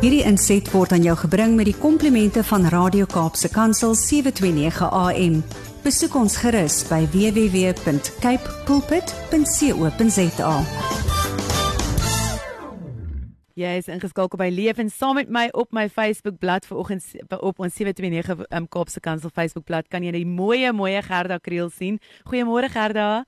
Hierdie inset word aan jou gebring met die komplimente van Radio Kaapse Kansel 729 AM. Besoek ons gerus by www.cape pulpit.co.za. Jy is ingeskakel by Leef en saam met my op my Facebook bladsy vanoggend op ons 729 um, Kaapse Kansel Facebook bladsy kan jy die mooi mooi Gerda Kriel sien. Goeiemôre Gerda.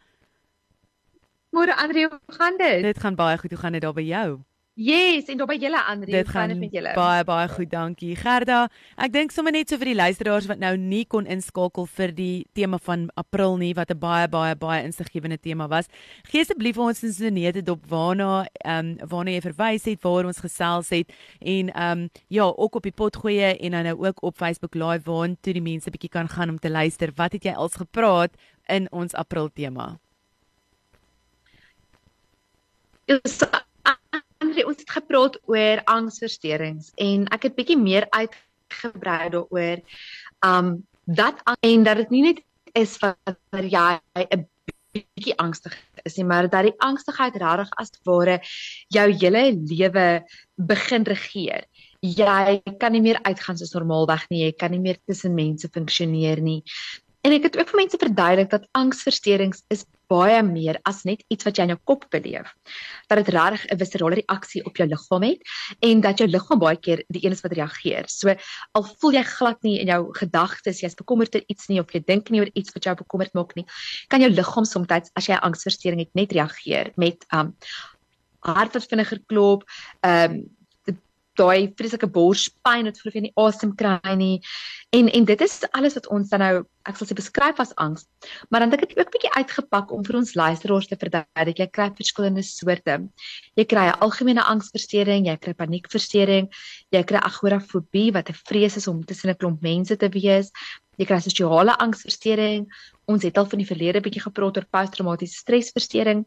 Môre Andre, hoe gaan dit? Dit gaan baie goed. Hoe gaan dit daar by jou? Yes, en daar by julle Andre, dit gaan dit met julle? Baie baie goed, dankie. Gerda, ek dink sommer net so vir die luisteraars wat nou nie kon inskakel vir die tema van April nie wat 'n baie baie baie insiggewende tema was. Gee asseblief vir ons 'n sinete dop waarna ehm um, waarna jy verwys het waar ons gesels het en ehm um, ja, ook op die pot gooi en dan nou ook op Facebook live waar toe die mense bietjie kan gaan om te luister. Wat het jy als gepraat in ons April tema? is ons het gepraat oor angsversteurings en ek het bietjie meer uitgebrei daaroor. Um dat en dat dit nie net is vir jy 'n bietjie angstig is nie maar dat die angstigheid regtig as ware jou hele lewe begin regeer. Jy kan nie meer uitgaan soos normaalweg nie jy kan nie meer tussen mense funksioneer nie En ek het ook vir mense verduidelik dat angsversteurings is baie meer as net iets wat jy in jou kop beleef. Dat dit regtig 'n viscerale reaksie op jou liggaam het en dat jou liggaam baie keer die een is wat reageer. So al voel jy glad nie in jou gedagtes jy's bekommerd oor iets nie of jy dink nie oor iets wat jou bekommerd maak nie, kan jou liggaam soms as jy 'n angsversteuring het net reageer met um hart wat vinniger klop, um daai vreeslike borspyn wat of jy nie asem kry nie. En en dit is alles wat ons dan nou ek sal sê beskryf as angs. Maar dan dink ek ook bietjie uitgepak om vir ons luisteraars te verduidelik jy kry verskillende soorte. Jy kry 'n algemene angsversteuring, jy kry paniekversteuring, jy kry agorafobie wat 'n vrees is om tussen 'n klomp mense te wees. Jy kry sosiale angsversteuring. Ons het al van die verlede bietjie gepraat oor posttraumatiese stresversteuring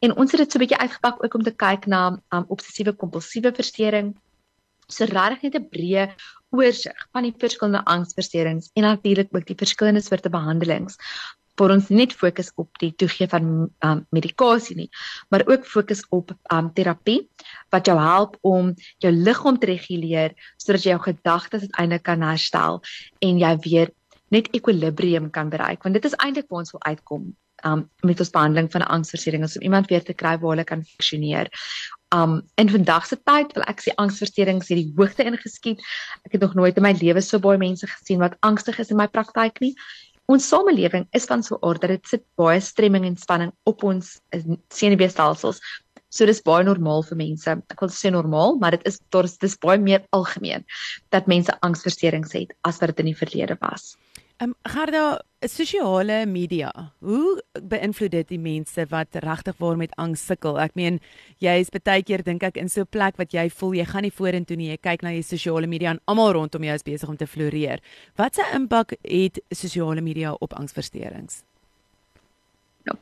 en ons het dit so bietjie uitgepak ook om te kyk na um, obsessiewe kompulsiewe versteuring so regtig net 'n breë oorsig van die verskillende angsversteurings en natuurlik ook die verskillende soorte behandelings. Vir ons net fokus op die toegee van um, medikasie nie maar ook fokus op um, terapie wat jou help om jou liggaam te reguleer sodat jy jou gedagtes uiteindelik kan herstel en jy weer net ekwilibrium kan bereik. Want dit is eintlik waar ons wil uitkom um, met ons behandeling van angsversteurings om iemand weer te kry waar hulle kan funksioneer Um in vandag se tyd wil ek sê angsversteurings het die hoogte ingeskiet. Ek het nog nooit in my lewe so baie mense gesien wat angstig is in my praktyk nie. Ons samelewing is van so 'n aard dat dit sit baie stremming en spanning op ons senuweestelsels. So dis baie normaal vir mense. Ek wil sê normaal, maar dit is daar is dis baie meer algemeen dat mense angsversteurings het as wat dit in die verlede was. Ehm um, Gerda, sosiale media, hoe beïnvloed dit die mense wat regtig waar met angs sukkel? Ek meen, jy is baie keer dink ek in so 'n plek wat jy voel jy gaan nie vorentoe nie. Jy kyk na die sosiale media en almal rondom jou is besig om te floreer. Wat 'n impak het sosiale media op angsversteurings? Ja.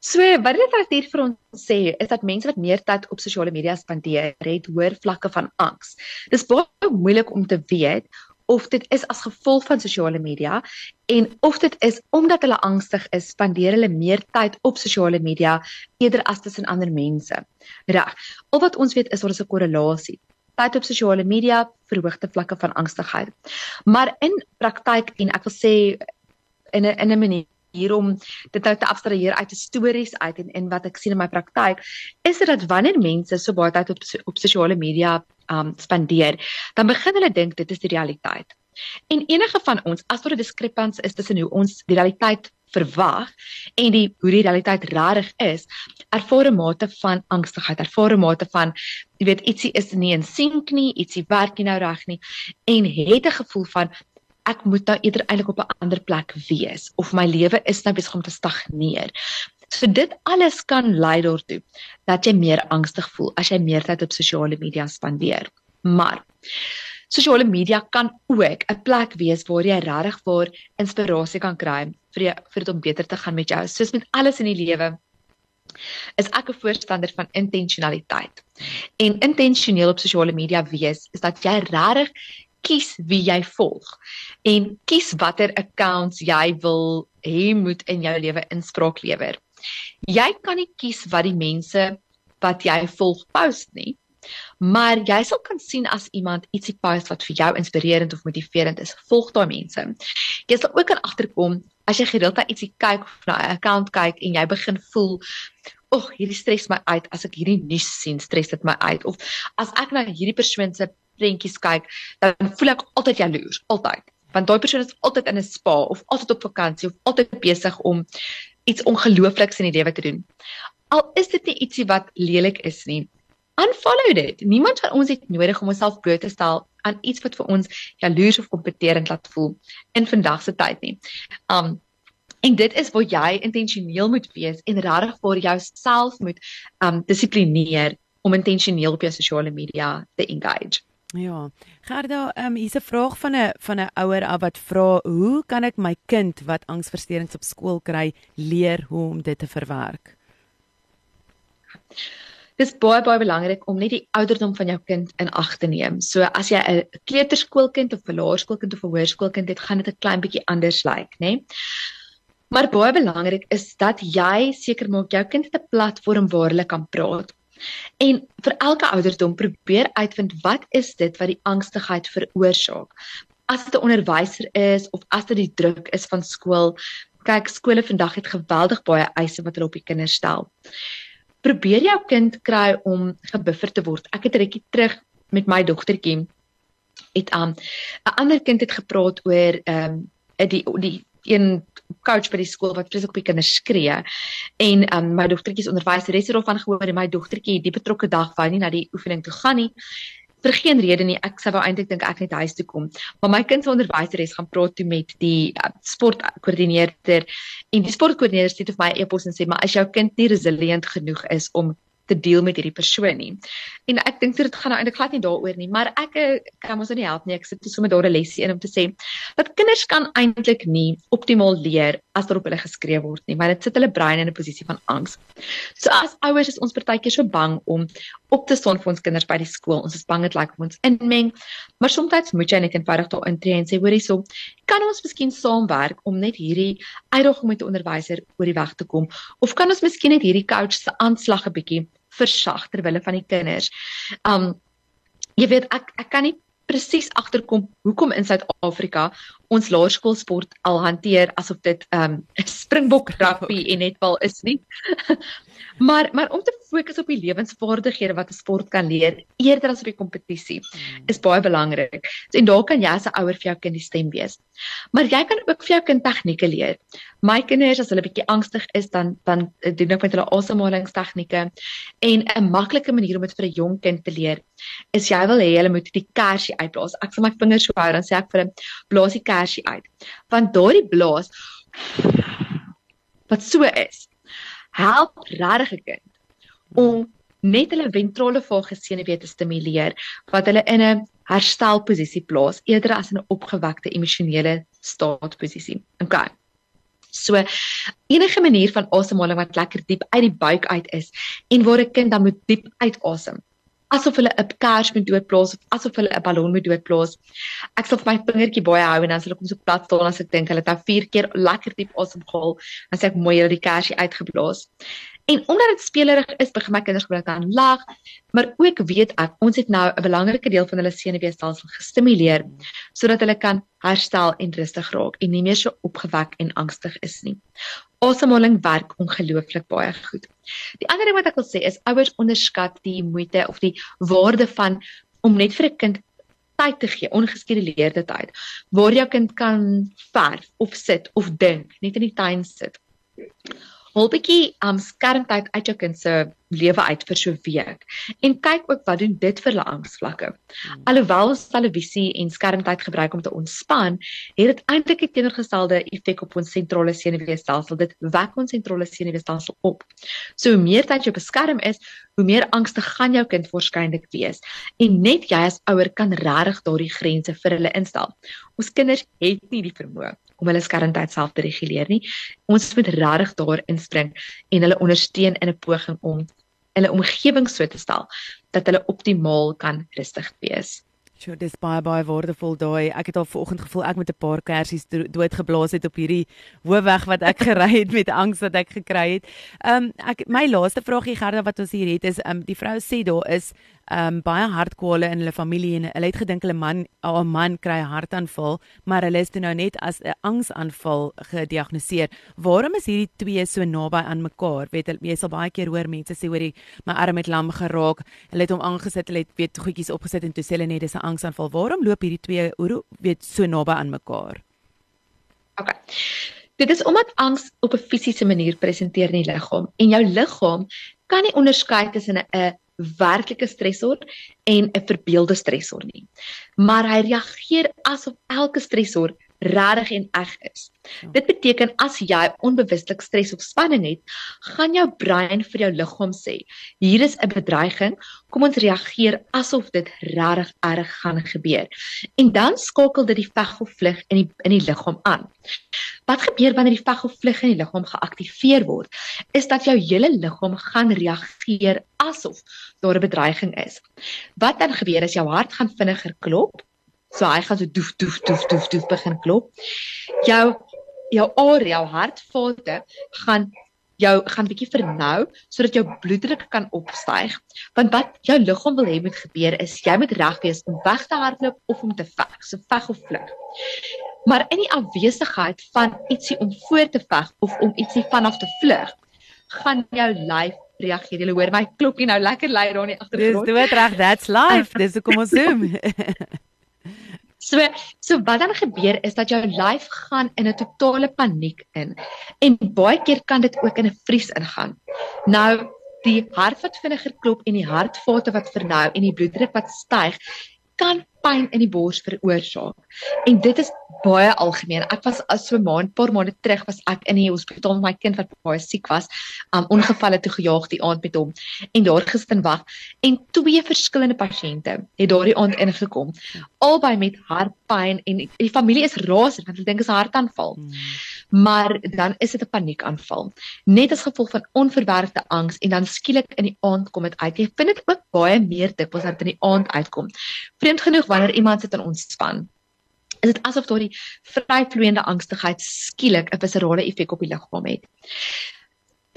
So, wat dit wat hier vir ons sê, is dat mense wat meer tyd op sosiale media spandeer, het hoër vlakke van angs. Dis baie moeilik om te weet of dit is as gevolg van sosiale media en of dit is omdat hulle angstig is, spandeer hulle meer tyd op sosiale media eerder as tussen ander mense. Reg. Al wat ons weet is daar is 'n korrelasie. Tyd op sosiale media verhoogde vlakke van angstigheid. Maar in praktyk en ek wil sê in 'n in 'n manier hier om dit nou te abstraheer uit stories uit en en wat ek sien in my praktyk is dit dat wanneer mense so baie tyd op op sosiale media um spandeer, dan begin hulle dink dit is die realiteit. En enige van ons as daar 'n diskrepans is tussen hoe ons die realiteit verwag en die hoe die realiteit regtig is, ervaar 'n mate van angstigheid, ervaar 'n mate van jy weet ietsie is nie in sink nie, ietsie werk nie nou reg nie en het 'n gevoel van ek moet nou eerder eintlik op 'n ander plek wees of my lewe is nou besig om te stagneer. So dit alles kan lei daartoe dat jy meer angstig voel as jy meer tyd op sosiale media spandeer. Maar sosiale media kan ook 'n plek wees waar jy regtig waar inspirasie kan kry vir jy, vir dit om beter te gaan met jou. Soos met alles in die lewe is ek 'n voorstander van intentionaliteit. En intentioneel op sosiale media wees is dat jy regtig kies wie jy volg en kies watter accounts jy wil hê moet in jou lewe inspraak lewer. Jy kan nie kies wat die mense wat jy volg post nie. Maar jy sal kan sien as iemand ietsie post wat vir jou inspirerend of motiverend is, volg daai mense. Jy sal ook kan agterkom as jy gereeld na ietsie kyk of na 'n account kyk en jy begin voel Ag, hierdie stres my uit as ek hierdie nuus sien, stres dit my uit of as ek na hierdie persoon se prentjies kyk, dan voel ek altyd jaloers, altyd. Want daai persoon is altyd in 'n spa of altyd op vakansie of altyd besig om iets ongeloofliks in die lewe te doen. Al is dit nie ietsie wat lelik is nie. Unfollow dit. Niemand van ons het nodig om onsself bloot te stel aan iets wat vir ons jaloers of kompeterend laat voel in vandag se tyd nie. Um en dit is waar jy intentioneel moet wees en regtig vir jouself moet um dissiplineer om intentioneel op jou sosiale media te engage. Ja. Gerda, ehm um, hier's 'n vraag van 'n van 'n ouer af wat vra, "Hoe kan ek my kind wat angsversteurings op skool kry, leer hoe om dit te verwerk?" Dis baie baie belangrik om net die ouderdom van jou kind in ag te neem. So as jy 'n kleuterskoolkind of 'n laerskoolkind of 'n hoërskoolkind het, gaan dit 'n klein bietjie anders lyk, né? Nee? Maar baie belangrik is dat jy seker maak jou kind het 'n platform waar hulle kan praat. En vir elke ouderdom probeer uitvind wat is dit wat die angstigheid veroorsaak. As dit 'n onderwyser is of as dit die druk is van skool. Kyk, skole vandag het geweldig baie eise wat hulle op die kinders stel. Probeer jou kind kry om gebuffer te word. Ek het rukkie terug met my dogtertjie het um, 'n ander kind het gepraat oor ehm um, die die een coach by die skool wat presies op die kinders skree. En um, my dogtertjie se onderwyseres het daarvan gehoor en my dogtertjie die betrokke dag wou nie na die oefening toe gaan nie vir geen rede nie. Ek sou wou eintlik dink ek net huis toe kom. Maar my kind se onderwyseres gaan praat toe met die uh, sportkoördineerder en die sportkoördineerder sê vir my e-pos en sê maar as jou kind nie resilient genoeg is om te deel met hierdie persoon nie. En ek dink dit gaan nou eintlik glad nie daaroor nie, maar ek eh, kan mos nie help nie. Ek sit net sommer daar 'n lesie in om te sê dat kinders kan eintlik nie optimaal leer as daar op hulle geskree word nie, maar dit sit hulle brein in 'n posisie van angs. So as ouers is ons partykeer so bang om op te staan vir ons kinders by die skool. Ons is bang dit lyk like ons inmeng, maar soms moet jy net eenvoudig daar intree en sê hoorie so, kan ons miskien saamwerk om net hierdie uitdaging met 'n onderwyser oor die weg te kom of kan ons miskien net hierdie coach se aanslag 'n bietjie versag ter wille van die kinders. Um jy weet ek ek kan nie presies agterkom hoekom in Suid-Afrika ons laerskoolsport al hanteer asof dit um 'n springbok rugby en netbal is nie. Maar maar om te fokus op die lewensvaardighede wat 'n sport kan leer eerder as op die kompetisie hmm. is baie belangrik. So, en daar kan jy as 'n ouer vir jou kind die stem wees. Maar jy kan ook vir jou kind tegnieke leer. My kinders as hulle bietjie angstig is dan dan doen ek met hulle asemhalingstegnieke en 'n maklike manier om dit vir 'n jong kind te leer is jy wil hê hulle moet die kersie uitblaas. Ek sal my vingers so hou dan sê ek vir hulle blaas die kersie uit. Want daardie blaas wat so is help regtig 'n kind om net hulle ventrale vagus senuwee te stimuleer wat hulle in 'n herstelposisie plaas eerder as in 'n opgewekte emosionele staatposisie. Okay. So enige manier van asemhaling wat lekker diep uit die buik uit is en waar 'n kind dan moet diep uitasem asof hulle 'n kers moet doodplaas of asof hulle 'n ballon moet doodplaas. Ek sal vir my vingertjie baie hou en dan sal ek hom so plat staan as ek dink hulle het nou 4 keer lekker diep asemhaal, dan sê ek mooi hulle die kersie uitgeblaas. En omdat dit spelerig is, begin my kinders gebruik dan lag, maar ook weet ek ons het nou 'n belangrike deel van hulle senuweestelsel gestimuleer sodat hulle kan herstel en rustig raak en nie meer so opgewek en angstig is nie. Asemhaling werk ongelooflik baie goed. Die ander ding wat ek wil sê is ouers onderskat die moeite of die waarde van om net vir 'n kind tyd te gee, ongeskeduleerde tyd, waar jou kind kan verf of sit of dink, net in die tuin sit Hol bietjie um skermtyd uit jou kind se lewe uit vir so 'n week en kyk ook wat doen dit vir hulle angsvlakke. Hmm. Alhoewel televisie en skermtyd gebruik om te ontspan, het dit eintlik 'n teenoorgestelde effek op ons sentrale senuweestelsel. Dit wek ons sentrale senuweestelsel op. So hoe meer tyd jy op 'n skerm is, hoe meer angstig gaan jou kind waarskynlik wees. En net jy as ouer kan regtig daardie grense vir hulle instel. Ons kinders het nie die vermoë om hulle skermtyd self te reguleer nie. Ons moet regtig daar inspring en hulle ondersteun in 'n poging om hulle omgewing so te stel dat hulle optimaal kan rustig wees. Sjoe, dis baie baie waardevol daai. Ek het al vanoggend gevoel ek met 'n paar kersies doodgeblaas het op hierdie hoofweg wat ek gery het met angs wat ek gekry het. Ehm um, ek my laaste vraagie Gerda wat ons hier het is ehm um, die vrou sê daar is um baie hartkwale in hulle familie en hulle het gedink hulle man 'n man kry 'n hartaanval, maar hulle is toe nou net as 'n angsaanval gediagnoseer. Waarom is hierdie twee so naby aan mekaar? Weet jy sal baie keer hoor mense sê hoor my arm het lam geraak. Hulle het hom aangesit, hulle het weet goedjies opgesit en toe sê hulle net dis 'n angsaanval. Waarom loop hierdie twee hoe weet so naby aan mekaar? OK. Dit is omdat angs op 'n fisiese manier presenteer in die liggaam en jou liggaam kan nie onderskei tussen 'n werklike stresor en 'n verbeelde stresor nie. Maar hy reageer asof elke stresor regtig en eg is. Ja. Dit beteken as jy onbewustelik stres of spanning het, gaan jou brein vir jou liggaam sê, hier is 'n bedreiging, kom ons reageer asof dit regtig erg gaan gebeur. En dan skakel dit die veg of vlug in die in die liggaam aan. Wat gebeur wanneer die veg of vlug in die liggaam geaktiveer word? Is dat jou hele liggaam gaan reageer asof daar 'n bedreiging is. Wat dan gebeur is jou hart gaan vinniger klop So hy gaan so doef doef doef doef doef begin klop. Jou jou area, jou hartvate gaan jou gaan bietjie vernou sodat jou bloeddruk kan opstyg. Want wat jou liggaam wil hê moet gebeur is jy moet reg wees om weg te hardloop of om te veg, so veg of vlug. Maar in die afwesigheid van ietsie om voor te veg of om ietsie vanaf te vlug, gaan jou lyf reageer. Jy hoor my klokkie nou lekker lui daar in die agtergrond. Dis doodreg, that's life. Dis hoekom ons zoom. So so wat dan gebeur is dat jou lyf gaan in 'n totale paniek in. En baie keer kan dit ook in 'n vries ingaan. Nou die hart wat vinniger klop en die hartvate wat vernou en die bloeddruk wat styg kan pyn in die bors veroorsaak. En dit is baie algemeen. Ek was as so 'n maand, paar maande terug was ek in die hospitaal met my kind wat baie siek was, um ongevalle toe gejaag die aand met hom en daar gesit en wag en twee verskillende pasiënte het daardie aand ingekom. Albei met hartpyn en die familie is rasend want hulle dink is 'n hartaanval. Hmm. Maar dan is dit 'n paniekaanval. Net as gevolg van onverwerkte angs en dan skielik in die aand kom dit uit. Jy vind dit ook baie meer dikwels dat in die aand uitkom. Vreemd genoeg wanneer iemand sit en ontspan is dit asof daardie vryvloeiende angstigheid skielik 'n viscerale effek op die liggaam het.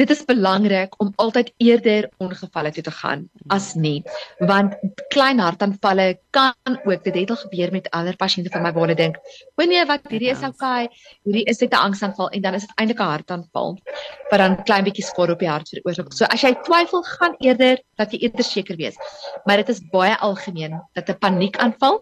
Dit is belangrik om altyd eerder ongevalle toe te gaan as nie, want klein hartaanvalle kan ook dit het al gebeur met ander pasiënte van my waar hulle dink, "O nee, wat hierdie is okay, hierdie is net 'n angsaanval en dan is dit eintlik 'n hartaanval." wat dan klein bietjie skade op die hart veroorsaak. So as jy twyfel, gaan eerder dat jy eerder seker wees. Maar dit is baie algemeen dat 'n paniekaanval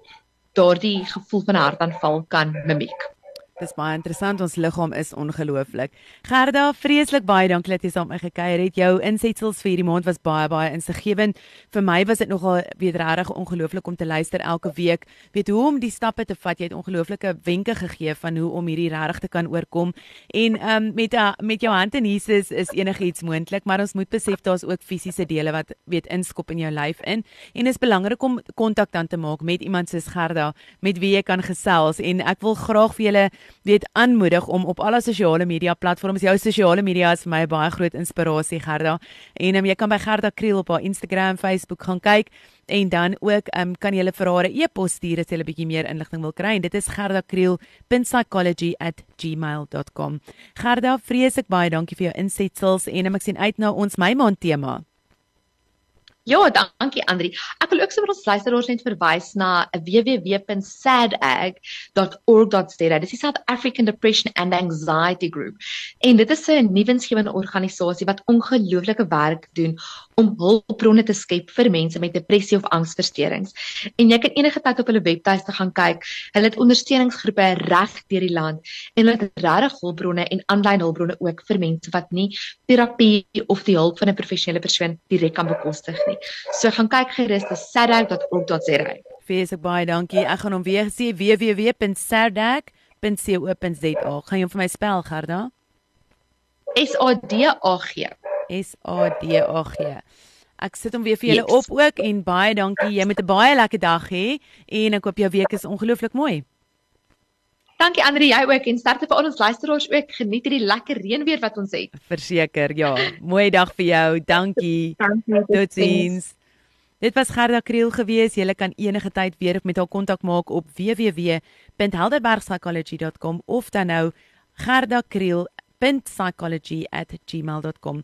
daardie gevoel van 'n hartaanval kan mimiek. Dis baie interessant. Ons liggaam is ongelooflik. Gerda, vreeslik baie dankie dat jy saam met my gekuier het. Jou insetsels vir hierdie maand was baie baie insiggewend. Vir my was dit nogal weer regtig ongelooflik om te luister elke week. Weet hoe om die stappe te vat. Jy het ongelooflike wenke gegee van hoe om hierdie regtig te kan oorkom. En ehm um, met a, met jou hand in Jesus is enigiets moontlik, maar ons moet besef daar's ook fisiese dele wat weet inskop in jou lyf in. En dit is belangrik om kontak dan te maak met iemand soos Gerda met wie jy kan gesels en ek wil graag vir julle weet aanmoedig om op alle sosiale media platforms jou sosiale media is vir my baie groot inspirasie Gerda. En um, jy kan by Gerda Kriel op haar Instagram, Facebook gaan kyk en dan ook um, kan jy hulle vir haar 'n e-pos stuur as jy 'n bietjie meer inligting wil kry. En dit is gerdakriel.psychology@gmail.com Gerda vreeslik baie dankie vir jou insetsels en um, ek sien uit na ons my maand tema Ja, dankie Andri. Ek wil ook sommer ons luisteraars net verwys na www.sadag.org.za. Dis die South African Depression and Anxiety Group. En dit is 'n nuwensgewende organisasie wat ongelooflike werk doen om hulpbronne te skep vir mense met depressie of angsversteurings. En jy kan enige tyd op hulle webtuiste gaan kyk. Hulle het ondersteuningsgroepe reg deur die land en hulle het regtig hulpbronne en aanlyn hulpbronne ook vir mense wat nie terapie of die hulp van 'n professionele persoon direk kan bekostig nie. So gaan kyk gerus te sadag.org.za. Fees ek baie dankie. Ek gaan hom weer sê www.sadag.co.za. Gaan jy hom vir my spel, Gerda? S A D A G. S A D A G. Ek sit hom weer vir julle yes. op ook en baie dankie. Jy moet 'n baie lekker dag hê en ek hoop jou week is ongelooflik mooi. Dankie Andri, jy ook en sterkte vir al ons luisteraars ook. Geniet hierdie lekker reënweer wat ons het. Verseker, ja. Mooi dag vir jou. Dankie. Dankie. Totsiens. Dit was Gerda Kriel gewees. Jy kan enige tyd weer met haar kontak maak op www.helderbergpsychology.com of dan nou gerdakriel.psychology@gmail.com.